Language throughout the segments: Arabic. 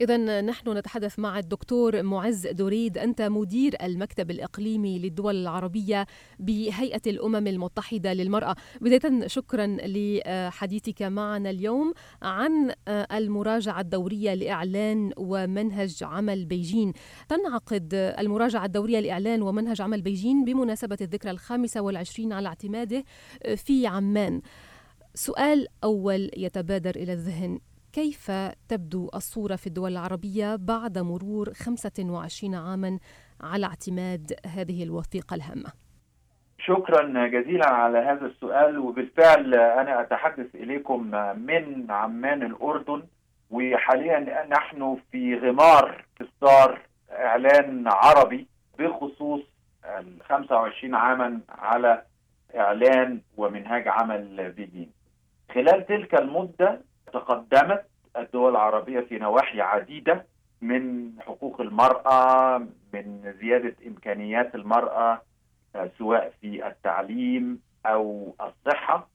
إذا نحن نتحدث مع الدكتور معز دريد أنت مدير المكتب الإقليمي للدول العربية بهيئة الأمم المتحدة للمرأة. بداية شكرا لحديثك معنا اليوم عن المراجعة الدورية لإعلان ومنهج عمل بيجين. تنعقد المراجعة الدورية لإعلان ومنهج عمل بيجين بمناسبة الذكرى الخامسة والعشرين على اعتماده في عمان. سؤال أول يتبادر إلى الذهن. كيف تبدو الصورة في الدول العربية بعد مرور 25 عاما على اعتماد هذه الوثيقة الهامة؟ شكرا جزيلا على هذا السؤال وبالفعل أنا أتحدث إليكم من عمان الأردن وحاليا نحن في غمار إصدار إعلان عربي بخصوص ال 25 عاما على إعلان ومنهاج عمل بيجين خلال تلك المدة تقدمت الدول العربية في نواحي عديدة من حقوق المرأة من زيادة إمكانيات المرأة سواء في التعليم أو الصحة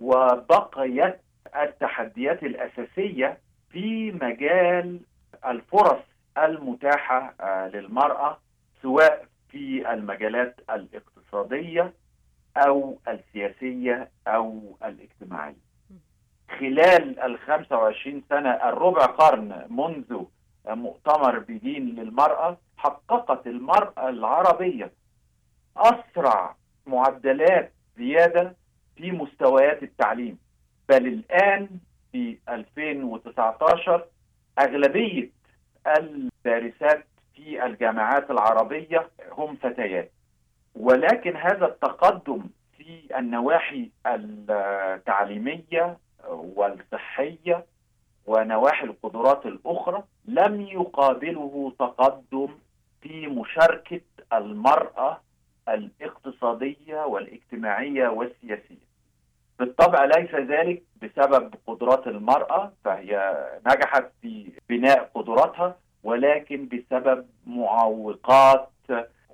وبقيت التحديات الأساسية في مجال الفرص المتاحة للمرأة سواء في المجالات الاقتصادية أو السياسية أو الاجتماعية. خلال ال 25 سنة الربع قرن منذ مؤتمر بيجين للمرأة حققت المرأة العربية أسرع معدلات زيادة في مستويات التعليم. بل الآن في 2019 أغلبية الدارسات في الجامعات العربية هم فتيات. ولكن هذا التقدم في النواحي التعليمية والصحية ونواحي القدرات الأخرى لم يقابله تقدم في مشاركة المرأة الاقتصادية والاجتماعية والسياسية. بالطبع ليس ذلك بسبب قدرات المرأة فهي نجحت في بناء قدراتها ولكن بسبب معوقات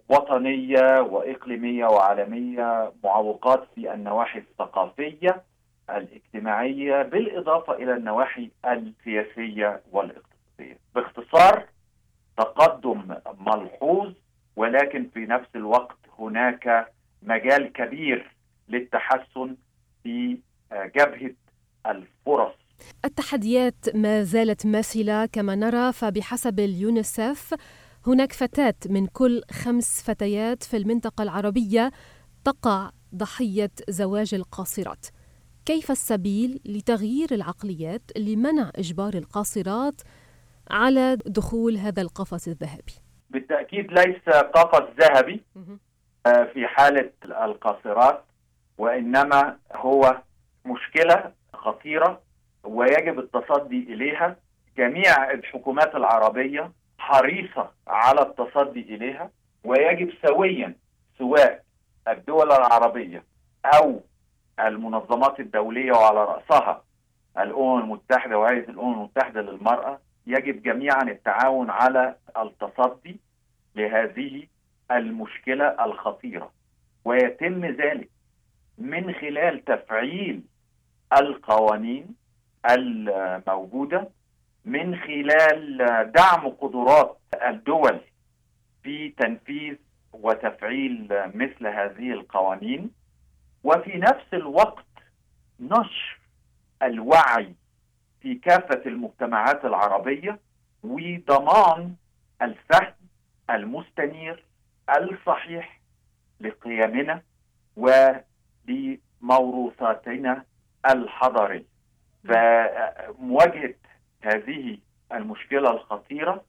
وطنية وإقليمية وعالمية معوقات في النواحي الثقافية. الاجتماعية بالإضافة إلى النواحي السياسية والاقتصادية. باختصار تقدم ملحوظ ولكن في نفس الوقت هناك مجال كبير للتحسن في جبهة الفرص. التحديات ما زالت ماثلة كما نرى فبحسب اليونيسف هناك فتاة من كل خمس فتيات في المنطقة العربية تقع ضحية زواج القاصرات. كيف السبيل لتغيير العقليات لمنع إجبار القاصرات على دخول هذا القفص الذهبي؟ بالتأكيد ليس قفص ذهبي في حالة القاصرات وإنما هو مشكلة خطيرة ويجب التصدي إليها جميع الحكومات العربية حريصة على التصدي إليها ويجب سويا سواء الدول العربية أو المنظمات الدولية وعلى رأسها. الأمم المتحدة وهيئة الأمم المتحدة للمرأة يجب جميعا التعاون على التصدي لهذه المشكلة الخطيرة. ويتم ذلك من خلال تفعيل القوانين الموجودة من خلال دعم قدرات الدول في تنفيذ وتفعيل مثل هذه القوانين. وفي نفس الوقت نشر الوعي في كافة المجتمعات العربية وضمان الفهم المستنير الصحيح لقيمنا ولموروثاتنا الحضارية فمواجهة هذه المشكلة الخطيرة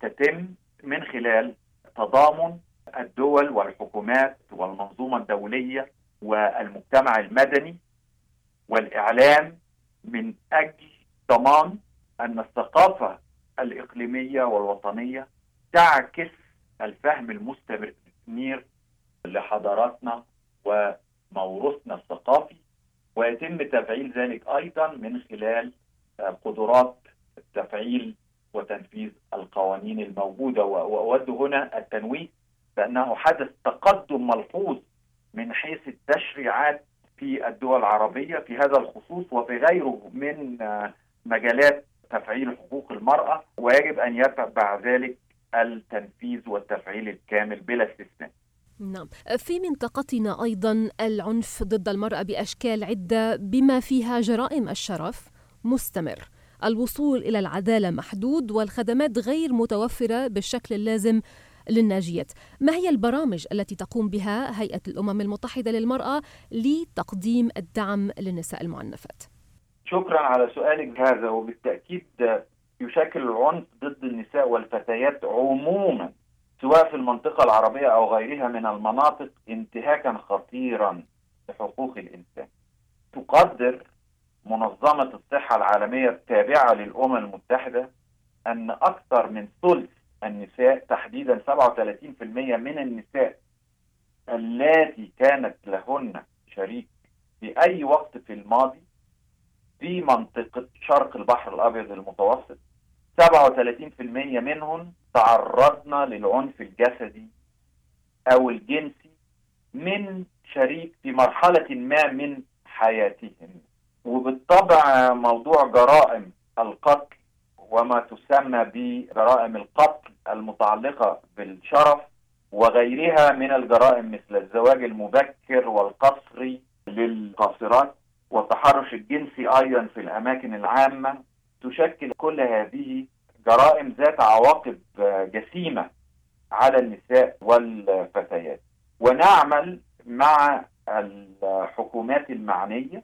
تتم من خلال تضامن الدول والحكومات والمنظومة الدولية والمجتمع المدني والإعلام من أجل ضمان أن الثقافة الإقليمية والوطنية تعكس الفهم المستنير لحضاراتنا وموروثنا الثقافي ويتم تفعيل ذلك أيضا من خلال قدرات تفعيل وتنفيذ القوانين الموجودة. وأود هنا التنويه بأنه حدث تقدم ملحوظ من حيث التشريعات في الدول العربية في هذا الخصوص وفي غيره من مجالات تفعيل حقوق المرأة ويجب أن يتبع ذلك التنفيذ والتفعيل الكامل بلا استثناء. نعم. في منطقتنا أيضا العنف ضد المرأة بأشكال عدة بما فيها جرائم الشرف مستمر. الوصول إلى العدالة محدود والخدمات غير متوفرة بالشكل اللازم للناجيات ما هي البرامج التي تقوم بها هيئة الأمم المتحدة للمرأة لتقديم الدعم للنساء المعنفات؟ شكرا على سؤالك هذا وبالتأكيد يشكل العنف ضد النساء والفتيات عموما سواء في المنطقة العربية أو غيرها من المناطق انتهاكا خطيرا لحقوق الإنسان تقدر منظمة الصحة العالمية التابعة للأمم المتحدة أن أكثر من ثلث النساء تحديدا 37% من النساء التي كانت لهن شريك في أي وقت في الماضي في منطقة شرق البحر الأبيض المتوسط. 37% منهم تعرضنا للعنف الجسدي أو الجنسي من شريك في مرحلة ما من حياتهم. وبالطبع موضوع جرائم القتل وما تسمى بجرائم القتل المتعلقة بالشرف وغيرها من الجرائم مثل الزواج المبكر والقصري للقاصرات والتحرش الجنسي أيضا في الأماكن العامة. تشكل كل هذه جرائم ذات عواقب جسيمة على النساء والفتيات. ونعمل مع الحكومات المعنية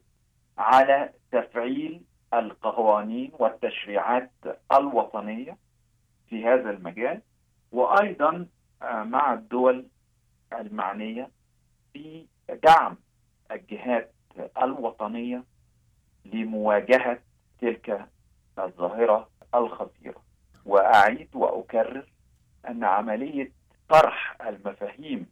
على تفعيل القوانين والتشريعات الوطنية في هذا المجال وأيضا مع الدول المعنية في دعم الجهات الوطنية لمواجهة تلك الظاهرة الخطيرة. وأعيد وأكرر أن عملية طرح المفاهيم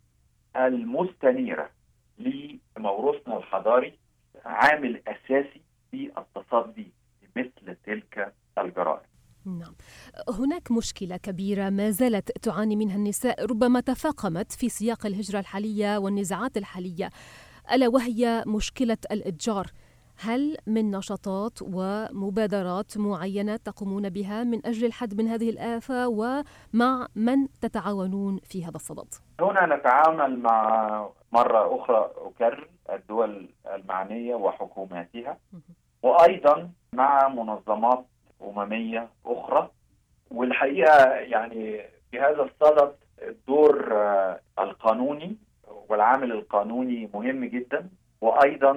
المستنيرة لموروثنا الحضاري عامل أساسي في التصدي لمثل تلك الجرائم نعم هناك مشكلة كبيرة ما زالت تعاني منها النساء ربما تفاقمت في سياق الهجرة الحالية والنزاعات الحالية. ألا وهي مشكلة الإتجار؟ هل من نشاطات ومبادرات معينة تقومون بها من أجل الحد من هذه الآفة؟ ومع من تتعاونون في هذا الصدد؟ هنا نتعامل مع مرة أخرى أكرر الدول المعنية وحكوماتها وأيضا مع منظمات أممية أخرى والحقيقة يعني في هذا الصدد الدور القانوني والعامل القانوني مهم جدا وأيضا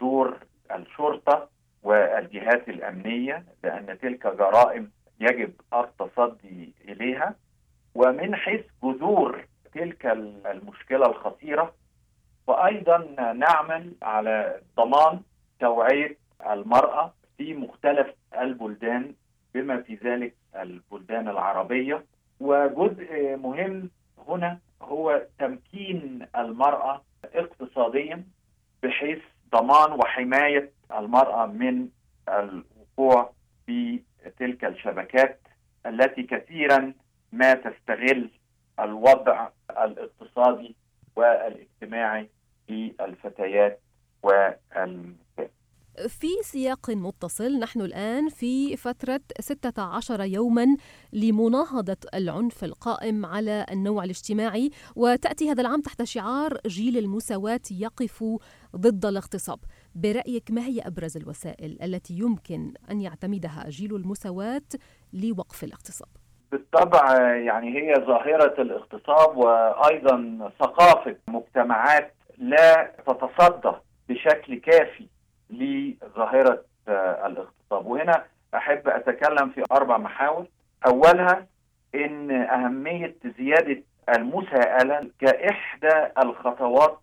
دور الشرطة والجهات الأمنية لأن تلك جرائم يجب التصدي إليها. ومن حيث جذور تلك المشكلة الخطيرة وأيضا نعمل على ضمان توعية المرأة في مختلف البلدان بما في ذلك البلدان العربية وجزء مهم هنا هو تمكين المرأة اقتصاديا بحيث ضمان وحماية المرأة من الوقوع في تلك الشبكات التي كثيرا ما تستغل الوضع الاقتصادي والاجتماعي للفتيات والنساء في سياق متصل نحن الآن في فترة 16 يوما لمناهضة العنف القائم على النوع الاجتماعي وتأتي هذا العام تحت شعار جيل المساواة يقف ضد الاغتصاب برأيك ما هي أبرز الوسائل التي يمكن أن يعتمدها جيل المساواة لوقف الاغتصاب؟ بالطبع يعني هي ظاهرة الاغتصاب وأيضا ثقافة مجتمعات لا تتصدى بشكل كافي لظاهرة الاغتصاب. وهنا أحب أتكلم في أربع محاور. أولها إن أهمية زيادة المساءلة كإحدى الخطوات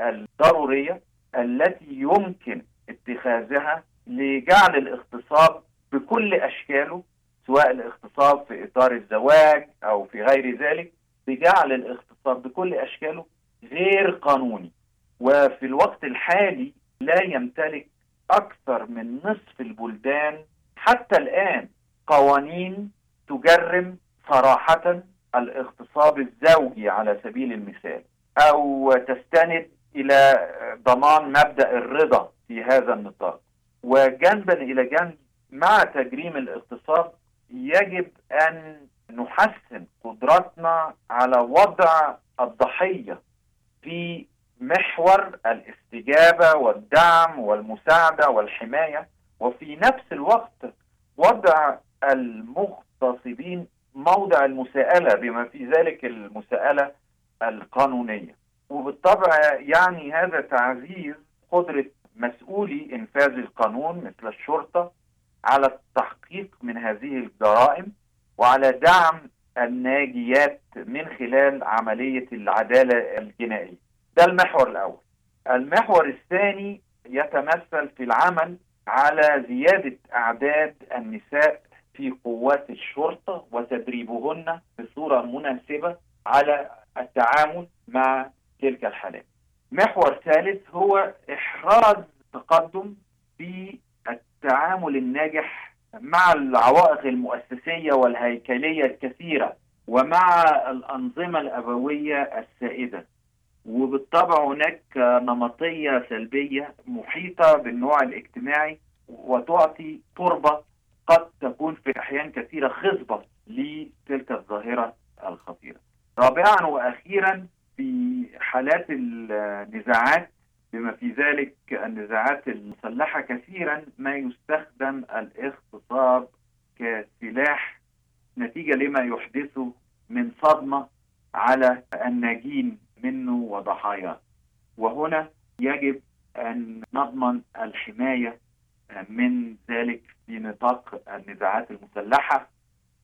الضرورية التي يمكن اتخاذها لجعل الاغتصاب بكل أشكاله سواء الاغتصاب في إطار الزواج أو في غير ذلك بجعل الاغتصاب بكل أشكاله غير قانوني. وفي الوقت الحالي لا يمتلك أكثر من نصف البلدان حتى الآن قوانين تجرم صراحة الاغتصاب الزوجي على سبيل المثال أو تستند إلى ضمان مبدأ الرضا في هذا النطاق. وجنبا إلى جنب مع تجريم الاغتصاب يجب أن نحسن قدرتنا على وضع الضحية في محور الاستجابة والدعم والمساعدة والحماية وفي نفس الوقت وضع المغتصبين موضع المساءلة بما في ذلك المساءلة القانونية وبالطبع يعني هذا تعزيز قدرة مسؤولي إنفاذ القانون مثل الشرطة على التحقيق من هذه الجرائم وعلى دعم الناجيات من خلال عملية العدالة الجنائية. ده المحور الأول. المحور الثاني يتمثل في العمل على زيادة أعداد النساء في قوات الشرطة وتدريبهن بصورة مناسبة على التعامل مع تلك الحالات. محور ثالث هو إحراز تقدم في التعامل الناجح مع العوائق المؤسسية والهيكلية الكثيرة ومع الأنظمة الأبوية السائدة وبالطبع هناك نمطية سلبية محيطة بالنوع الاجتماعي وتعطي تربة قد تكون في أحيان كثيرة خصبة لتلك الظاهرة الخطيرة. رابعا وأخيرا في حالات النزاعات بما في ذلك النزاعات المسلحة كثيرا ما يستخدم الاغتصاب كسلاح نتيجة لما يحدثه من صدمة على الناجين منه وضحاياه وهنا يجب أن نضمن الحماية من ذلك في نطاق النزاعات المسلحة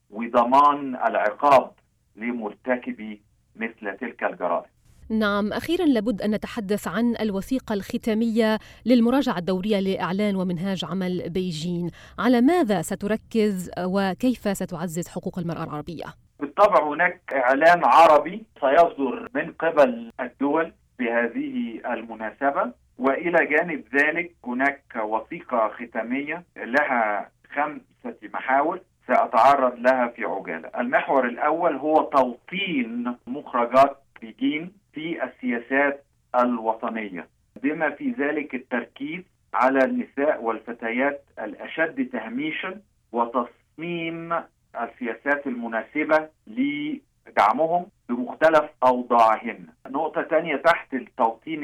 وضمان العقاب لمرتكبي مثل تلك الجرائم. نعم أخيرا لابد أن نتحدث عن الوثيقة الختامية للمراجعة الدورية لإعلان ومنهاج عمل بيجين. على ماذا ستركز وكيف ستعزز حقوق المرأة العربية؟ بالطبع هناك إعلان عربي سيصدر من قبل الدول بهذه المناسبة وإلى جانب ذلك هناك وثيقة ختامية لها خمسة محاور سأتعرض لها في عجالة. المحور الأول هو توطين مخرجات بيجين في السياسات الوطنية. بما في ذلك التركيز على النساء والفتيات الأشد تهميشا وتصميم السياسات المناسبة لدعمهم بمختلف أوضاعهن. نقطة ثانية تحت التوطين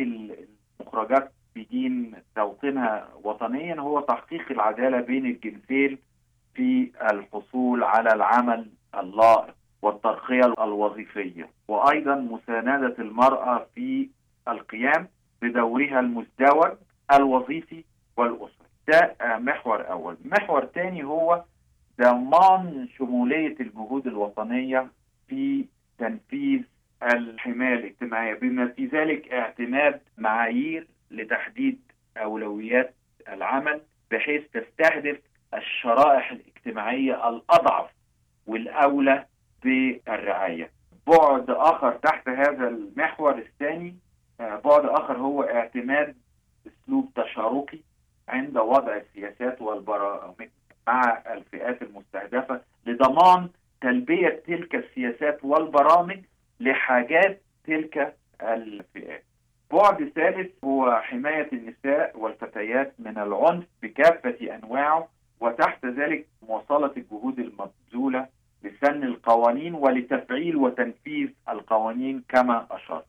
المخرجات بدين توطينها وطنيا هو تحقيق العدالة بين الجنسين في الحصول على العمل اللائق والترقية الوظيفية وأيضا مساندة المرأة في القيام بدورها المزدوج الوظيفي والأسري. ده محور أول. محور ثاني هو ضمان شمولية الجهود الوطنية في تنفيذ الحماية الاجتماعية بما في ذلك اعتماد معايير لتحديد أولويات العمل بحيث تستهدف الشرائح الاجتماعية الأضعف والأولى بالرعاية بعد آخر تحت هذا المحور الثاني بعد آخر هو اعتماد أسلوب تشاركي عند وضع السياسات والبرامج. مع الفئات المستهدفة لضمان تلبية تلك السياسات والبرامج لحاجات تلك الفئات. بعد ثالث هو حماية النساء والفتيات من العنف بكافة أنواعه وتحت ذلك مواصلة الجهود المبذولة لسن القوانين ولتفعيل وتنفيذ القوانين كما أشار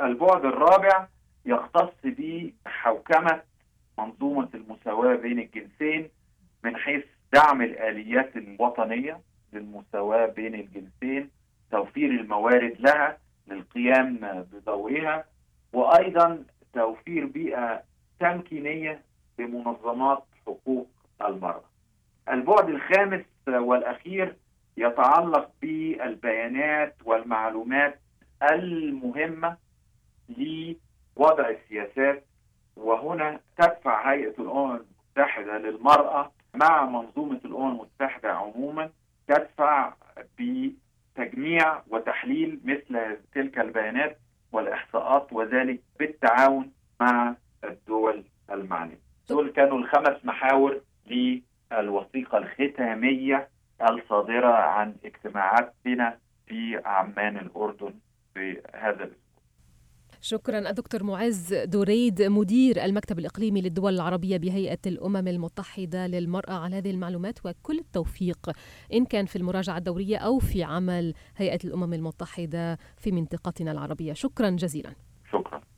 البعد الرابع يختص بحوكمة منظومة المساواة بين الجنسين من حيث دعم الآليات الوطنية للمساواة بين الجنسين توفير الموارد لها للقيام بدورها وأيضا توفير بيئة تمكينية لمنظمات حقوق المرأة. البعد الخامس والأخير يتعلق بالبيانات والمعلومات المهمة لوضع السياسات وهنا تدفع هيئة الأمم المتحدة للمرأة مع منظومة الأمم المتحدة عموما تدفع بتجميع وتحليل مثل تلك البيانات والإحصاءات وذلك بالتعاون مع الدول المعنية. دول كانوا الخمس محاور للوثيقة الختامية الصادرة عن اجتماعاتنا في عمان الأردن في هذا الأسبوع. شكرا الدكتور معز دريد مدير المكتب الإقليمي للدول العربية بهيئة الأمم المتحدة للمرأة على هذه المعلومات وكل التوفيق إن كان في المراجعة الدورية أو في عمل هيئة الأمم المتحدة في منطقتنا العربية. شكرا جزيلا.